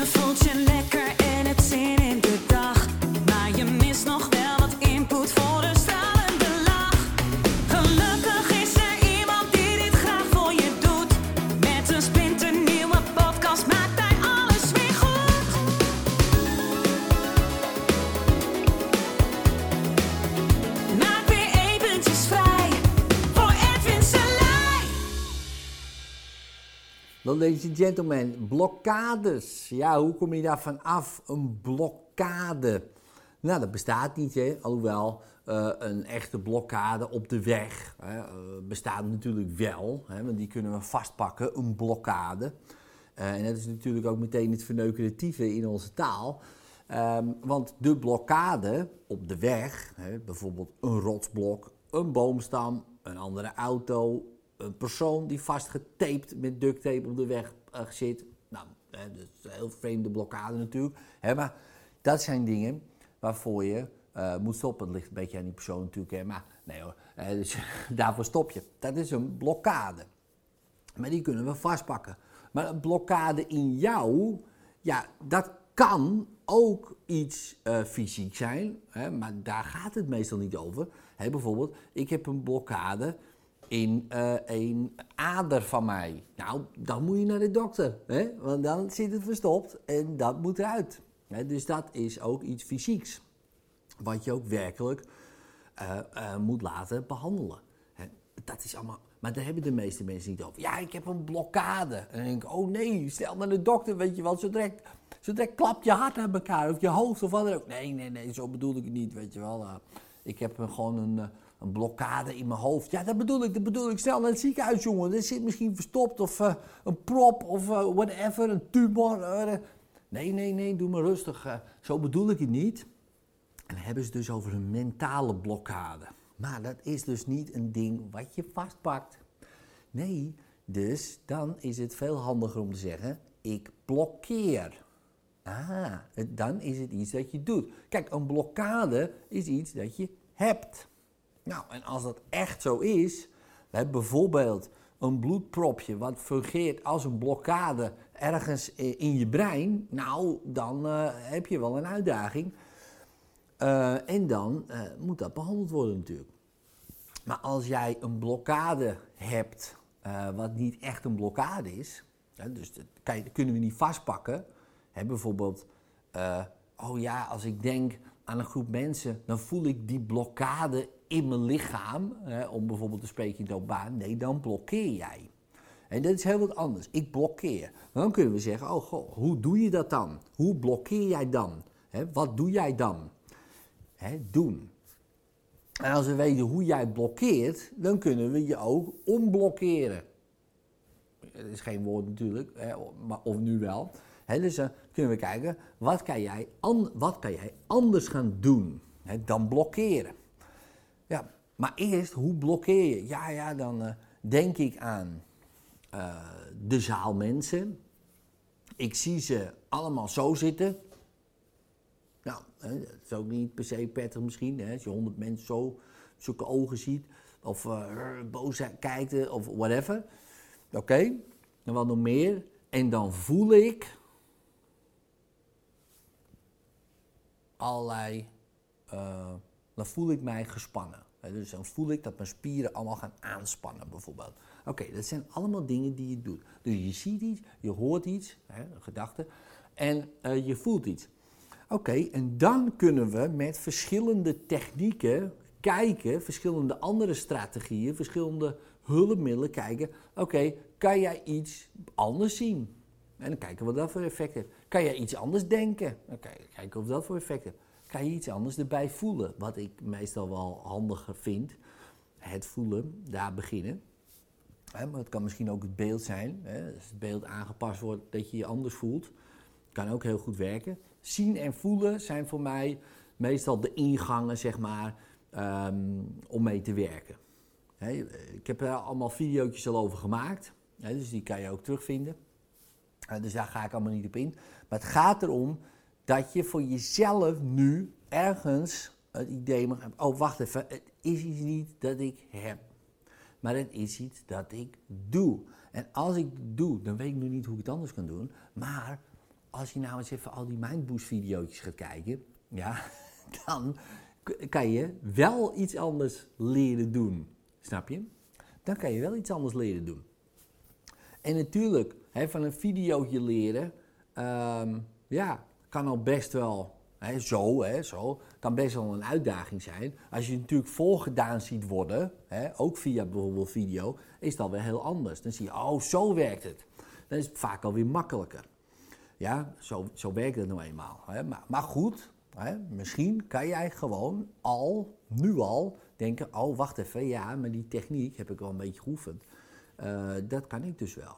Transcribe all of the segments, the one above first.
Je voelt ladies and gentlemen, blokkades. Ja, hoe kom je daarvan af? Een blokkade. Nou, dat bestaat niet, hè? alhoewel eh, een echte blokkade op de weg hè, eh, bestaat natuurlijk wel. Hè, want die kunnen we vastpakken, een blokkade. Eh, en dat is natuurlijk ook meteen het verneukeratieve in onze taal. Ehm, want de blokkade op de weg, hè, bijvoorbeeld een rotsblok, een boomstam, een andere auto, een persoon die vastgetaped met duct tape op de weg eh, zit. Nou, dat is een heel vreemde blokkade natuurlijk. Hè, maar dat zijn dingen waarvoor je eh, moet stoppen. Het ligt een beetje aan die persoon natuurlijk. Hè, maar nee hoor, eh, dus, daarvoor stop je. Dat is een blokkade. Maar die kunnen we vastpakken. Maar een blokkade in jou, ja, dat kan ook iets fysiek zijn, hè, maar daar gaat het meestal niet over. Hè, bijvoorbeeld, ik heb een blokkade in eh, een ader van mij. Nou, dan moet je naar de dokter, hè, want dan zit het verstopt en dat moet eruit. Hè, dus dat is ook iets fysieks, wat je ook werkelijk eh, eh, moet laten behandelen. Hè, dat is allemaal, maar daar hebben de meeste mensen niet over. Ja, ik heb een blokkade. En dan denk ik, oh nee, stel naar de dokter, weet je wel. Zo direct, zo klapt je hart aan elkaar, of je hoofd of wat dan ook. Nee, nee, nee, zo bedoel ik het niet, weet je wel. Ik heb gewoon een, een blokkade in mijn hoofd. Ja, dat bedoel ik, dat bedoel ik. Snel naar het ziekenhuis, jongen. Er zit misschien verstopt of eh, een prop of eh, whatever, een tumor. eh. nee, nee, nee, doe maar rustig. zo bedoel ik het niet. En dan hebben ze dus over een mentale blokkade. Maar dat is dus niet een ding wat je vastpakt. Nee, dus dan is het veel handiger om te zeggen: ik blokkeer. Ah, dan is het iets dat je doet. Kijk, een blokkade is iets dat je hebt. Nou, en als dat echt zo is, we hebben bijvoorbeeld een bloedpropje wat fungeert als een blokkade ergens in je brein, nou, dan eh, heb je wel een uitdaging. Eh, en dan eh, moet dat behandeld worden natuurlijk. Maar als jij een blokkade hebt, wat niet echt een blokkade is, hè, dus dat kan kunnen we niet vastpakken. Hè, bijvoorbeeld, oh ja, als ik denk aan een groep mensen, dan voel ik die blokkade in mijn lichaam, hè, om bijvoorbeeld te spreken in openbaar. Nee, dan blokkeer jij. En dat is heel wat anders. Ik blokkeer. Dan kunnen we zeggen, oh goh, hoe doe je dat dan? Hoe blokkeer jij dan? Hè, wat doe jij dan? Hè, doen. En als we weten hoe jij blokkeert, dan kunnen we je ook onblokkeren. Dat is geen woord natuurlijk, maar of nu wel. Dus dan kunnen we kijken, wat kan jij, wat kan jij anders gaan doen dan blokkeren? Ja, maar eerst, hoe blokkeer je? Ja, ja, dan eh, denk ik aan eh, de zaalmensen. Ik zie ze allemaal zo zitten. Nou, hè, dat is ook niet per se prettig misschien. Hè, als je honderd mensen zo, zulke ogen ziet. Of eh, boos kijkt of whatever. Oké, en wat nog meer. En dan voel ik allerlei, dan voel ik mij gespannen. Dus dan voel ik dat mijn spieren allemaal gaan aanspannen bijvoorbeeld. Oké, dat zijn allemaal dingen die je doet. Dus je ziet iets, je hoort iets, hè, een gedachte, en eh, je voelt iets. Oké, en dan kunnen we met verschillende technieken kijken, verschillende andere strategieën, verschillende hulpmiddelen kijken. Oké, kan jij iets anders zien? En dan kijken wat dat voor effect heeft. Kan jij iets anders denken? Oké, kijken of dat voor effect heeft. Kan je iets anders erbij voelen? Wat ik meestal wel handiger vind. Het voelen, daar beginnen. Maar het kan misschien ook het beeld zijn. Als het beeld aangepast wordt dat je je anders voelt. Kan ook heel goed werken. Zien en voelen zijn voor mij meestal de ingangen, zeg maar, ehm, om mee te werken. Ik heb er allemaal video's al over gemaakt. Dus die kan je ook terugvinden. Dus daar ga ik allemaal niet op in. Maar het gaat erom dat je voor jezelf nu ergens het idee mag hebben. Oh, wacht even. Het is iets niet dat ik heb. Maar het is iets dat ik doe. En als ik het doe, dan weet ik nu niet hoe ik het anders kan doen. Maar als je nou eens even al die Mindboost video's gaat kijken, ja, dan kan je wel iets anders leren doen. Snap je? Dan kan je wel iets anders leren doen. En natuurlijk, hè, van een videootje leren, ehm, ja, kan al best wel, hè, zo, hè, zo, kan best wel een uitdaging zijn. Als je natuurlijk voorgedaan ziet worden, hè, ook via bijvoorbeeld video, is het alweer heel anders. Dan zie je, oh, zo werkt het. Dan is het vaak alweer makkelijker. Ja, zo, zo werkt het nou eenmaal. Hè. Maar, maar goed, hè, misschien kan jij gewoon al, nu al, denken, oh, wacht even, ja, maar die techniek heb ik wel een beetje geoefend. Eh, dat kan ik dus wel.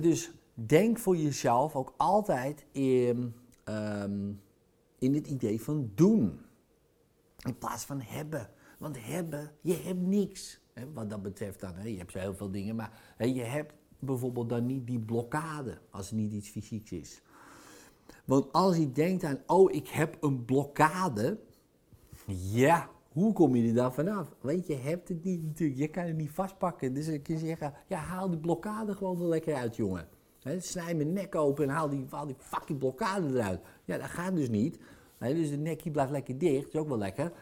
Dus denk voor jezelf ook altijd in, ehm, in het idee van doen. In plaats van hebben. Want hebben, je hebt niks. Wat dat betreft dan. Je hebt zo heel veel dingen, maar je hebt bijvoorbeeld dan niet die blokkade als het niet iets fysieks is. Want als je denkt aan, oh, ik heb een blokkade. Ja, hoe kom je er dan vanaf? Want je hebt het niet natuurlijk, je kan het niet vastpakken. Dus kun je zeggen, ja, haal die blokkade gewoon er lekker uit, jongen. Hè, snij mijn nek open en haal die, die fucking blokkade eruit. Ja, dat gaat dus niet. Dus de nekje blijft lekker dicht, is ook wel lekker.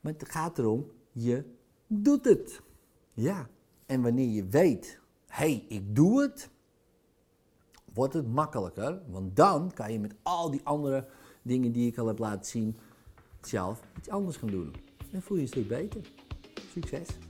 Maar het gaat erom, je doet het. Ja, en wanneer je weet, hé, hey, ik doe het, wordt het makkelijker. Want dan kan je met al die andere dingen die ik al heb laten zien, zelf iets anders gaan doen. En voel je een stuk beter. Succes!